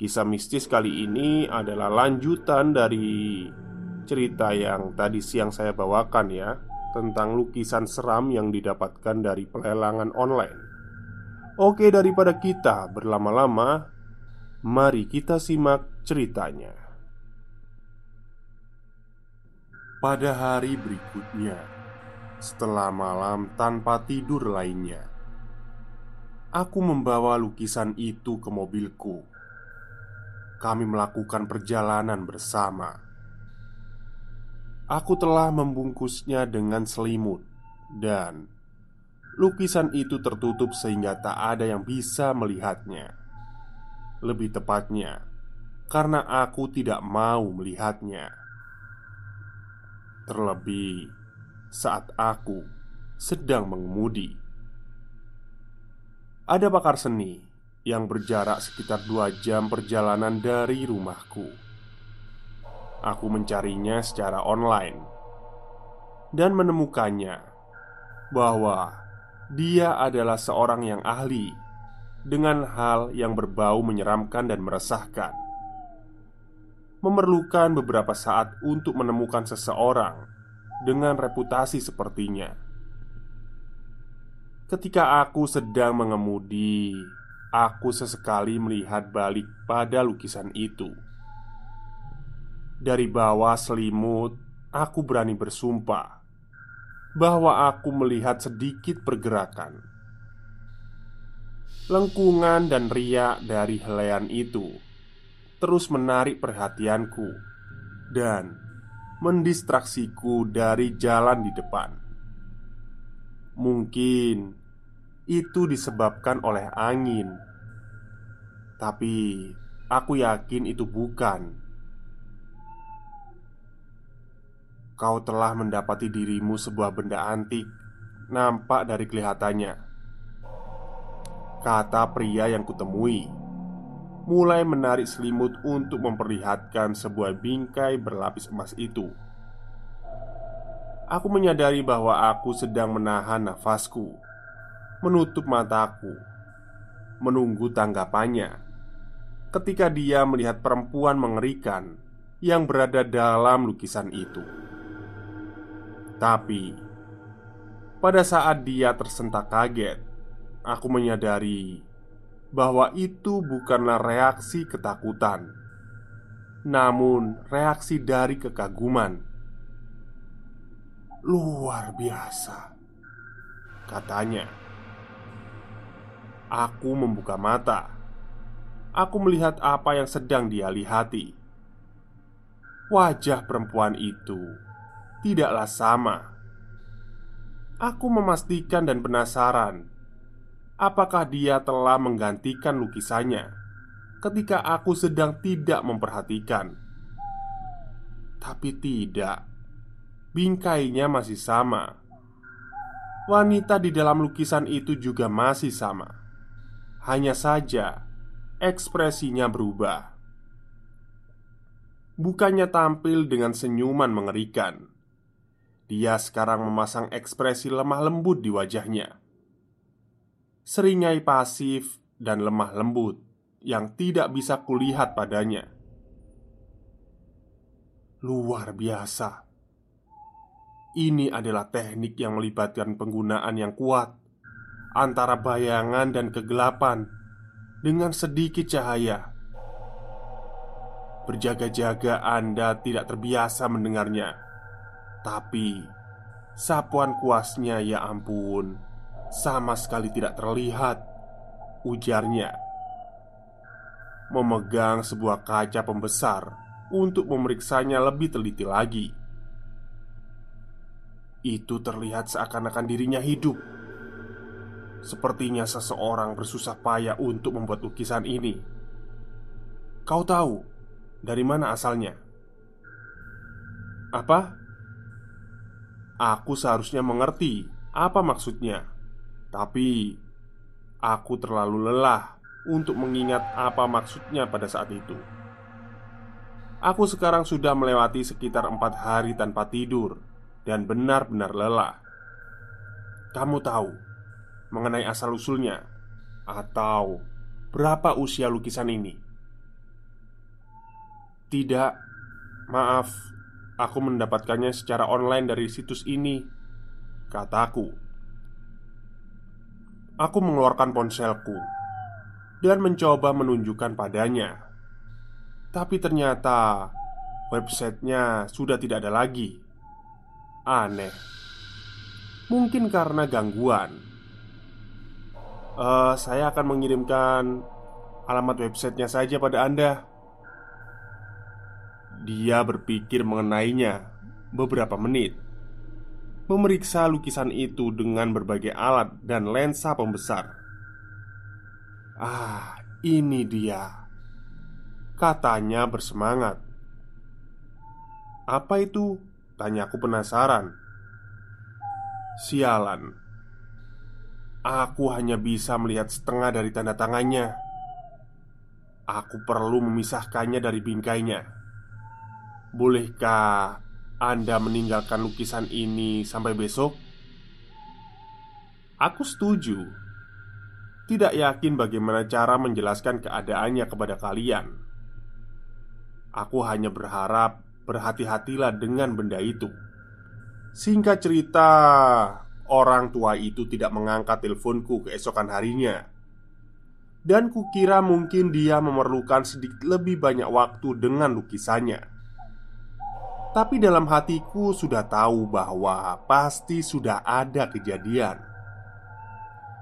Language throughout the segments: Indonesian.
Kisah mistis kali ini adalah lanjutan dari cerita yang tadi siang saya bawakan ya Tentang lukisan seram yang didapatkan dari pelelangan online. Oke daripada kita berlama-lama Mari kita simak ceritanya. Pada hari berikutnya Setelah malam tanpa tidur lainnya Aku membawa lukisan itu ke mobilku kami melakukan perjalanan bersama. Aku telah membungkusnya dengan selimut, dan lukisan itu tertutup sehingga tak ada yang bisa melihatnya. Lebih tepatnya, karena aku tidak mau melihatnya. Terlebih saat aku sedang mengemudi, ada bakar seni yang berjarak sekitar dua jam perjalanan dari rumahku. Aku mencarinya secara online dan menemukannya bahwa dia adalah seorang yang ahli dengan hal yang berbau menyeramkan dan meresahkan. Memerlukan beberapa saat untuk menemukan seseorang dengan reputasi sepertinya. Ketika aku sedang mengemudi Aku sesekali melihat balik pada lukisan itu. Dari bawah selimut, aku berani bersumpah bahwa aku melihat sedikit pergerakan. Lengkungan dan riak dari helaian itu terus menarik perhatianku dan mendistraksiku dari jalan di depan. Mungkin itu disebabkan oleh angin. Tapi aku yakin itu bukan. Kau telah mendapati dirimu sebuah benda antik, nampak dari kelihatannya. Kata pria yang kutemui, mulai menarik selimut untuk memperlihatkan sebuah bingkai berlapis emas itu. Aku menyadari bahwa aku sedang menahan nafasku menutup mataku, menunggu tanggapannya. Ketika dia melihat perempuan mengerikan yang berada dalam lukisan itu, tapi pada saat dia tersentak kaget, aku menyadari bahwa itu bukanlah reaksi ketakutan, namun reaksi dari kekaguman. Luar biasa, katanya. Aku membuka mata. Aku melihat apa yang sedang dia lihati. Wajah perempuan itu tidaklah sama. Aku memastikan dan penasaran apakah dia telah menggantikan lukisannya ketika aku sedang tidak memperhatikan. Tapi tidak, bingkainya masih sama. wanita di dalam lukisan itu juga masih sama. Hanya saja ekspresinya berubah. Bukannya tampil dengan senyuman mengerikan, dia sekarang memasang ekspresi lemah lembut di wajahnya. Seringai pasif dan lemah lembut yang tidak bisa kulihat padanya. Luar biasa. Ini adalah teknik yang melibatkan penggunaan yang kuat antara bayangan dan kegelapan dengan sedikit cahaya. Berjaga-jaga Anda tidak terbiasa mendengarnya, tapi sapuan kuasnya, ya ampun, sama sekali tidak terlihat. Ujarnya, memegang sebuah kaca pembesar untuk memeriksanya lebih teliti lagi. Itu terlihat seakan-akan dirinya hidup Sepertinya seseorang bersusah payah untuk membuat lukisan ini. Kau tahu dari mana asalnya? Apa? Aku seharusnya mengerti apa maksudnya, tapi aku terlalu lelah untuk mengingat apa maksudnya pada saat itu. Aku sekarang sudah melewati sekitar empat hari tanpa tidur dan benar-benar lelah. Kamu tahu, mengenai asal-usulnya atau berapa usia lukisan ini? Tidak, maaf, aku mendapatkannya secara online dari situs ini, kataku. Aku mengeluarkan ponselku dan mencoba menunjukkan padanya, tapi ternyata websitenya sudah tidak ada lagi. Aneh, mungkin karena gangguan uh, saya akan mengirimkan alamat websitenya saja pada Anda. Dia berpikir mengenainya beberapa menit, memeriksa lukisan itu dengan berbagai alat dan lensa pembesar. Ah, ini dia, katanya bersemangat. Apa itu? Tanyaku penasaran. Sialan, Aku hanya bisa melihat setengah dari tanda tangannya. Aku perlu memisahkannya dari bingkainya. Bolehkah Anda meninggalkan lukisan ini sampai besok? Aku setuju. Tidak yakin bagaimana cara menjelaskan keadaannya kepada kalian. Aku hanya berharap berhati-hatilah dengan benda itu. Singkat cerita, orang tua itu tidak mengangkat teleponku keesokan harinya. Dan kukira mungkin dia memerlukan sedikit lebih banyak waktu dengan lukisannya. Tapi dalam hatiku sudah tahu bahwa pasti sudah ada kejadian.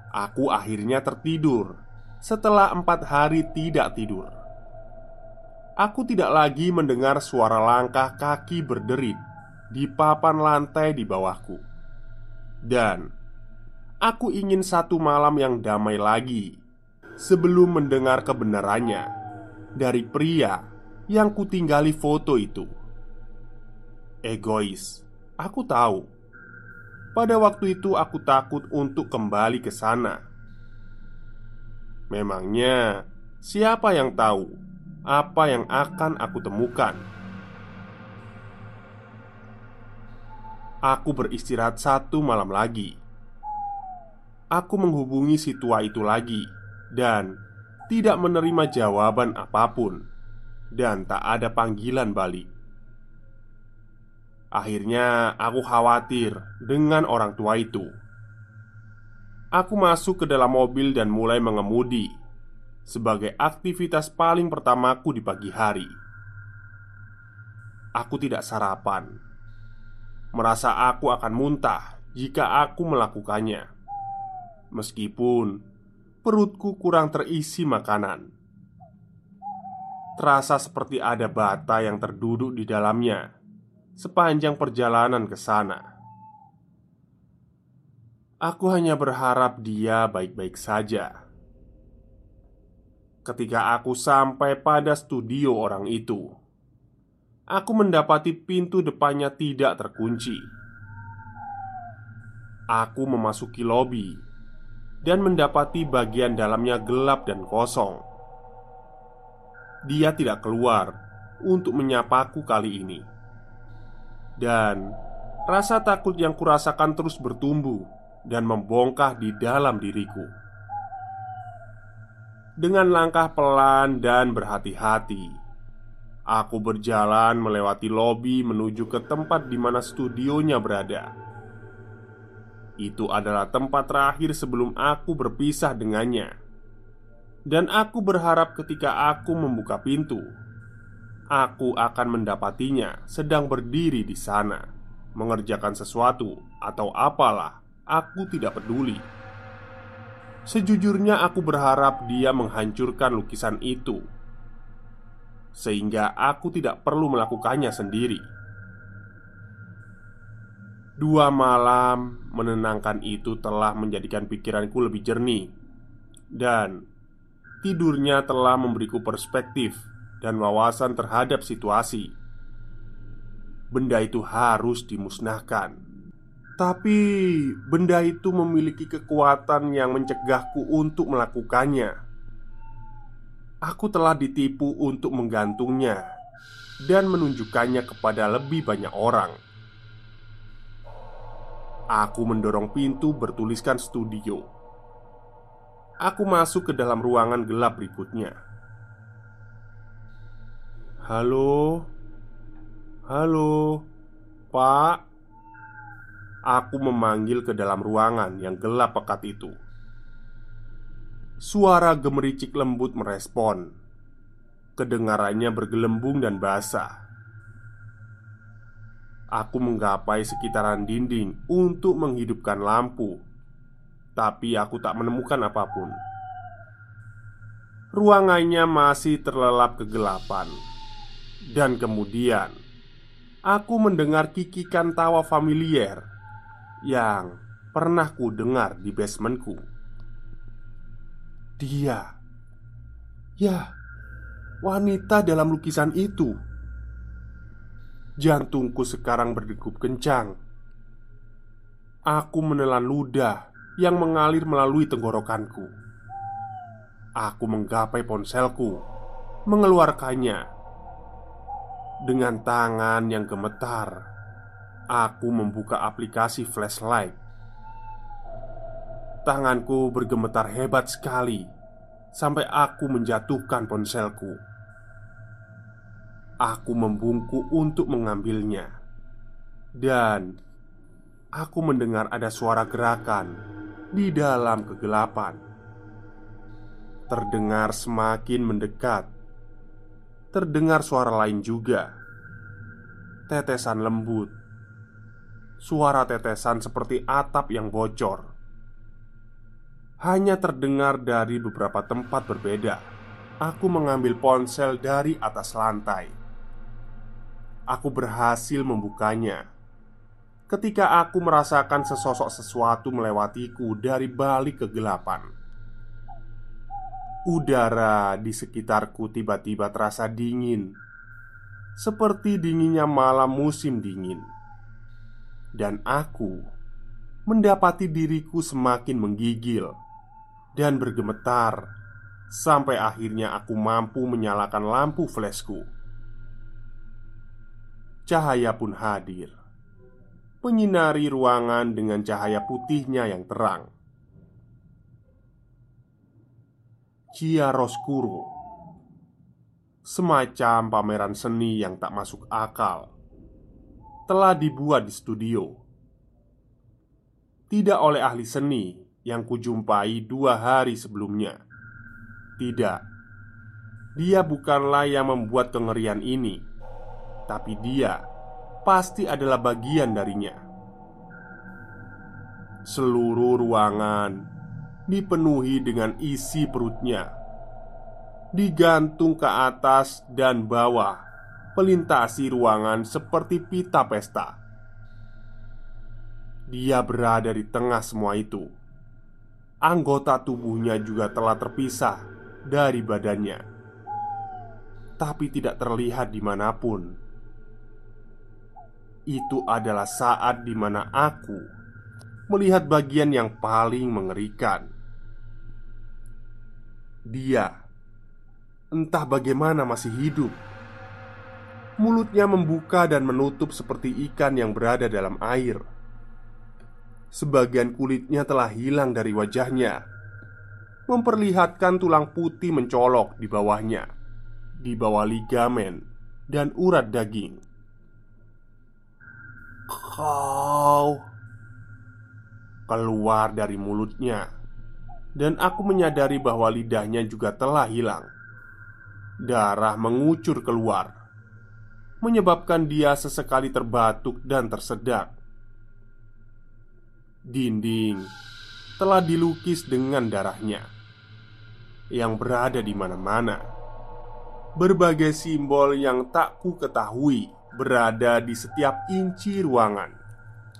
Aku akhirnya tertidur setelah empat hari tidak tidur. Aku tidak lagi mendengar suara langkah kaki berderit di papan lantai di bawahku dan aku ingin satu malam yang damai lagi sebelum mendengar kebenarannya dari pria yang kutinggali foto itu. Egois, aku tahu. Pada waktu itu aku takut untuk kembali ke sana. Memangnya siapa yang tahu apa yang akan aku temukan? Aku beristirahat satu malam lagi. Aku menghubungi si tua itu lagi dan tidak menerima jawaban apa pun, dan tak ada panggilan balik. Akhirnya, aku khawatir dengan orang tua itu. Aku masuk ke dalam mobil dan mulai mengemudi sebagai aktivitas paling pertamaku di pagi hari. Aku tidak sarapan merasa aku akan muntah jika aku melakukannya. Meskipun perutku kurang terisi makanan, terasa seperti ada bata yang terduduk di dalamnya sepanjang perjalanan ke sana. Aku hanya berharap dia baik-baik saja. Ketika aku sampai pada studio orang itu, aku mendapati pintu depannya tidak terkunci. Aku memasuki lobi dan mendapati bagian dalamnya gelap dan kosong. Dia tidak keluar untuk menyapaku kali ini, dan rasa takut yang kurasakan terus bertumbuh dan membongkah di dalam diriku. Dengan langkah pelan dan berhati-hati, aku berjalan melewati lobi menuju ke tempat di mana studionya berada. Itu adalah tempat terakhir sebelum aku berpisah dengannya, dan aku berharap ketika aku membuka pintu, aku akan mendapatinya sedang berdiri di sana, mengerjakan sesuatu atau apalah. Aku tidak peduli. Sejujurnya, aku berharap dia menghancurkan lukisan itu, sehingga aku tidak perlu melakukannya sendiri. Dua malam menenangkan itu telah menjadikan pikiranku lebih jernih, dan tidurnya telah memberiku perspektif dan wawasan terhadap situasi. Benda itu harus dimusnahkan tapi benda itu memiliki kekuatan yang mencegahku untuk melakukannya. Aku telah ditipu untuk menggantungnya dan menunjukkannya kepada lebih banyak orang. Aku mendorong pintu bertuliskan studio. Aku masuk ke dalam ruangan gelap berikutnya. Halo, halo, Pak. Aku memanggil ke dalam ruangan yang gelap pekat itu. Suara gemericik lembut merespon. Kedengarannya bergelembung dan basah. Aku menggapai sekitaran dinding untuk menghidupkan lampu, tapi aku tak menemukan apa pun. Ruangannya masih terlelap kegelapan, dan kemudian aku mendengar kikikan tawa familiar yang pernah ku dengar di basementku. Dia, ya, wanita dalam lukisan itu. Jantungku sekarang berdegup kencang. Aku menelan ludah yang mengalir melalui tenggorokanku. Aku menggapai ponselku, mengeluarkannya dengan tangan yang gemetar. Aku membuka aplikasi flashlight. Tanganku bergemetar hebat sekali sampai aku menjatuhkan ponselku. Aku membungkuk untuk mengambilnya, dan aku mendengar ada suara gerakan di dalam kegelapan. Terdengar semakin mendekat, terdengar suara lain juga. Tetesan lembut Suara tetesan seperti atap yang bocor Hanya terdengar dari beberapa tempat berbeda. Aku mengambil ponsel dari atas lantai. Aku berhasil membukanya. Ketika aku merasakan sesosok sesuatu melewatiku dari balik kegelapan. Udara di sekitarku tiba-tiba terasa dingin. Seperti dinginnya malam musim dingin. Dan aku mendapati diriku semakin menggigil dan bergemetar sampai akhirnya aku mampu menyalakan lampu flashku. Cahaya pun hadir, menyinari ruangan dengan cahaya putihnya yang terang. Chiaroscuro Semacam pameran seni yang tak masuk akal telah dibuat di studio Tidak oleh ahli seni yang kujumpai dua hari sebelumnya Tidak Dia bukanlah yang membuat kengerian ini Tapi dia pasti adalah bagian darinya Seluruh ruangan dipenuhi dengan isi perutnya Digantung ke atas dan bawah melintasi ruangan seperti pita pesta. Dia berada di tengah semua itu. Anggota tubuhnya juga telah terpisah dari badannya, tapi tidak terlihat di mana pun. Itu adalah saat di mana aku melihat bagian yang paling mengerikan. Dia entah bagaimana masih hidup. Mulutnya membuka dan menutup seperti ikan yang berada dalam air. Sebagian kulitnya telah hilang dari wajahnya, memperlihatkan tulang putih mencolok di bawahnya, di bawah ligamen dan urat daging. Kau keluar dari mulutnya, dan aku menyadari bahwa lidahnya juga telah hilang. Darah mengucur keluar, menyebabkan dia sesekali terbatuk dan tersedak. Dinding telah dilukis dengan darahnya yang berada di mana-mana. Berbagai simbol yang tak ku ketahui berada di setiap inci ruangan,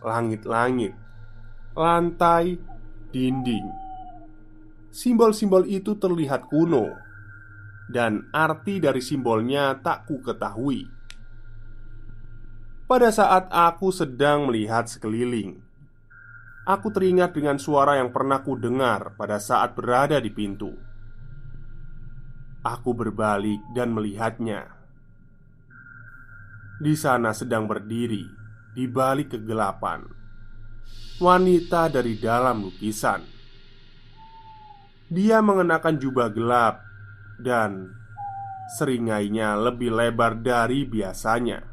langit-langit, lantai, dinding. Simbol-simbol itu terlihat kuno dan arti dari simbolnya tak ku ketahui. Pada saat aku sedang melihat sekeliling, aku teringat dengan suara yang pernah ku dengar pada saat berada di pintu. Aku berbalik dan melihatnya. Di sana sedang berdiri di balik kegelapan wanita dari dalam lukisan. Dia mengenakan jubah gelap dan seringainya lebih lebar dari biasanya.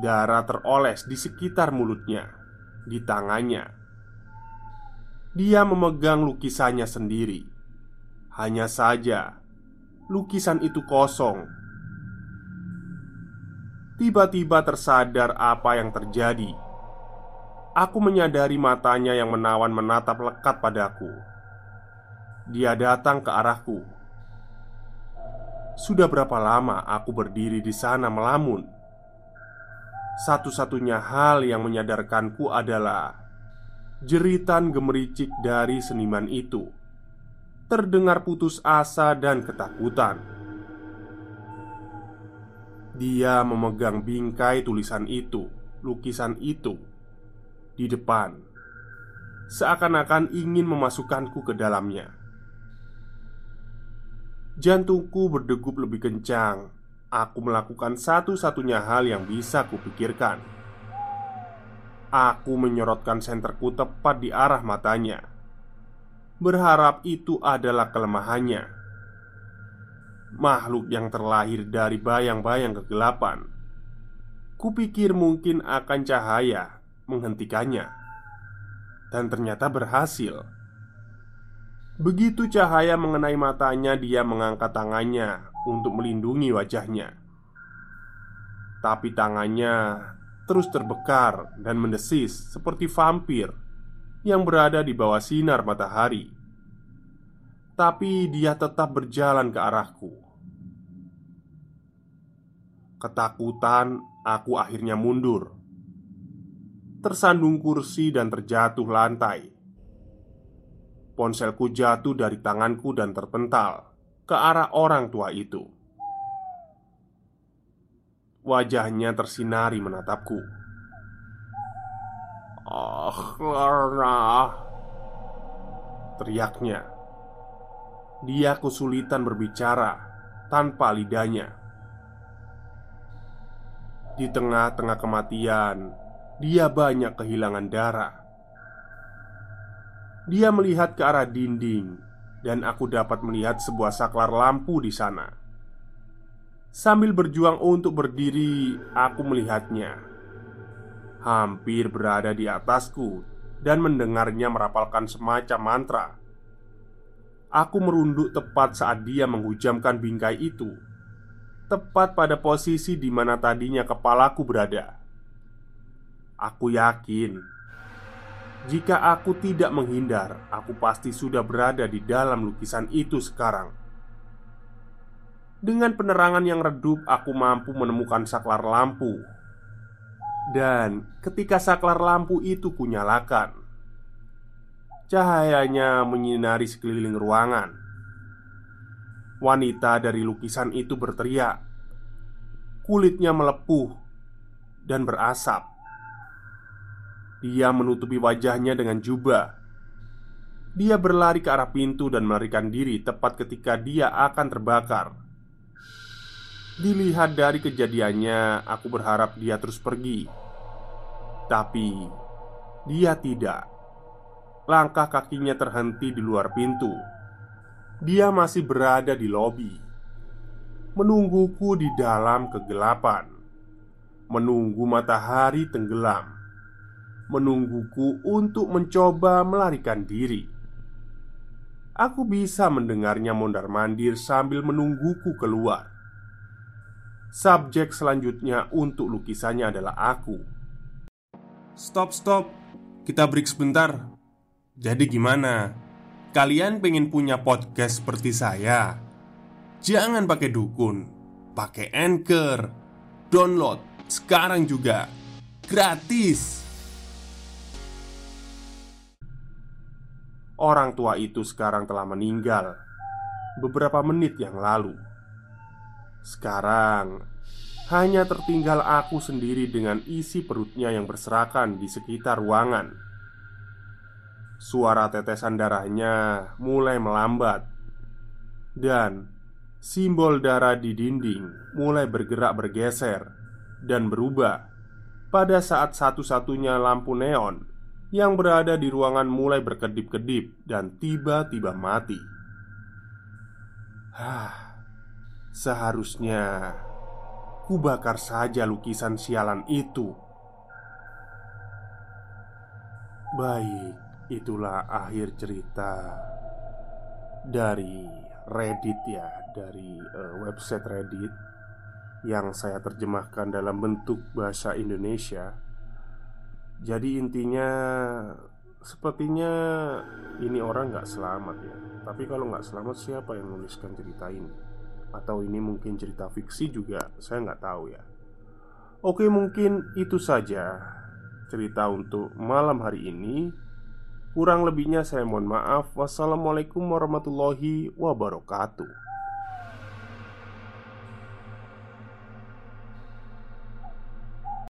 Darah teroles di sekitar mulutnya di tangannya. Dia memegang lukisannya sendiri. Hanya saja, lukisan itu kosong. Tiba-tiba tersadar apa yang terjadi. Aku menyadari matanya yang menawan menatap lekat padaku. Dia datang ke arahku. Sudah berapa lama aku berdiri di sana melamun? Satu-satunya hal yang menyadarkanku adalah jeritan gemericik dari seniman itu. Terdengar putus asa dan ketakutan. Dia memegang bingkai tulisan itu, lukisan itu di depan, seakan-akan ingin memasukkanku ke dalamnya. Jantungku berdegup lebih kencang aku melakukan satu-satunya hal yang bisa kupikirkan. Aku menyorotkan senterku tepat di arah matanya, berharap itu adalah kelemahannya. Makhluk yang terlahir dari bayang-bayang kegelapan. Kupikir mungkin akan cahaya menghentikannya, dan ternyata berhasil. Begitu cahaya mengenai matanya, dia mengangkat tangannya untuk melindungi wajahnya. Tapi tangannya terus terbekar dan mendesis seperti vampir yang berada di bawah sinar matahari. Tapi dia tetap berjalan ke arahku. Ketakutan, aku akhirnya mundur. Tersandung kursi dan terjatuh lantai. Ponselku jatuh dari tanganku dan terpental ke arah orang tua itu. Wajahnya tersinari menatapku. "Ah, Lorna!" Teriaknya. Dia kesulitan berbicara tanpa lidahnya. Di tengah-tengah kematian, dia banyak kehilangan darah. Dia melihat ke arah dinding dan aku dapat melihat sebuah saklar lampu di sana. Sambil berjuang untuk berdiri, aku melihatnya hampir berada di atasku dan mendengarnya merapalkan semacam mantra. Aku merunduk tepat saat dia menghujamkan bingkai itu, tepat pada posisi di mana tadinya kepalaku berada. Aku yakin jika aku tidak menghindar, aku pasti sudah berada di dalam lukisan itu sekarang. Dengan penerangan yang redup, aku mampu menemukan saklar lampu. Dan ketika saklar lampu itu kunyalakan, cahayanya menyinari sekeliling ruangan. Wanita dari lukisan itu berteriak, kulitnya melepuh dan berasap Dia menutupi wajahnya dengan jubah. Dia berlari ke arah pintu dan melarikan diri tepat ketika dia akan terbakar. Dilihat dari kejadiannya, aku berharap dia terus pergi, tapi dia tidak. Langkah kakinya terhenti di luar pintu. Dia masih berada di lobi, menungguku di dalam kegelapan, menunggu matahari tenggelam, menungguku untuk mencoba melarikan diri. Aku bisa mendengarnya mondar-mandir sambil menungguku keluar. Subjek selanjutnya untuk lukisannya adalah aku. Stop, stop. Kita break sebentar. Jadi gimana? Kalian pengen punya podcast seperti saya? Jangan pakai dukun, pakai Anchor. Download sekarang juga. Gratis. Orang tua itu sekarang telah meninggal beberapa menit yang lalu. Sekarang hanya tertinggal aku sendiri dengan isi perutnya yang berserakan di sekitar ruangan. Suara tetesan darahnya mulai melambat, dan simbol darah di dinding mulai bergerak bergeser dan berubah pada saat satu-satunya lampu neon yang berada di ruangan mulai berkedip-kedip dan tiba-tiba mati. Hah, seharusnya ku bakar saja lukisan sialan itu. Baik, itulah akhir cerita dari Reddit ya, dari uh, website Reddit yang saya terjemahkan dalam bentuk bahasa Indonesia jadi intinya Sepertinya ini orang nggak selamat ya. Tapi kalau nggak selamat siapa yang menuliskan cerita ini? Atau ini mungkin cerita fiksi juga? Saya nggak tahu ya. Oke mungkin itu saja Cerita untuk malam hari ini. Kurang lebihnya saya mohon maaf. Wassalamualaikum warahmatullahi wabarakatuh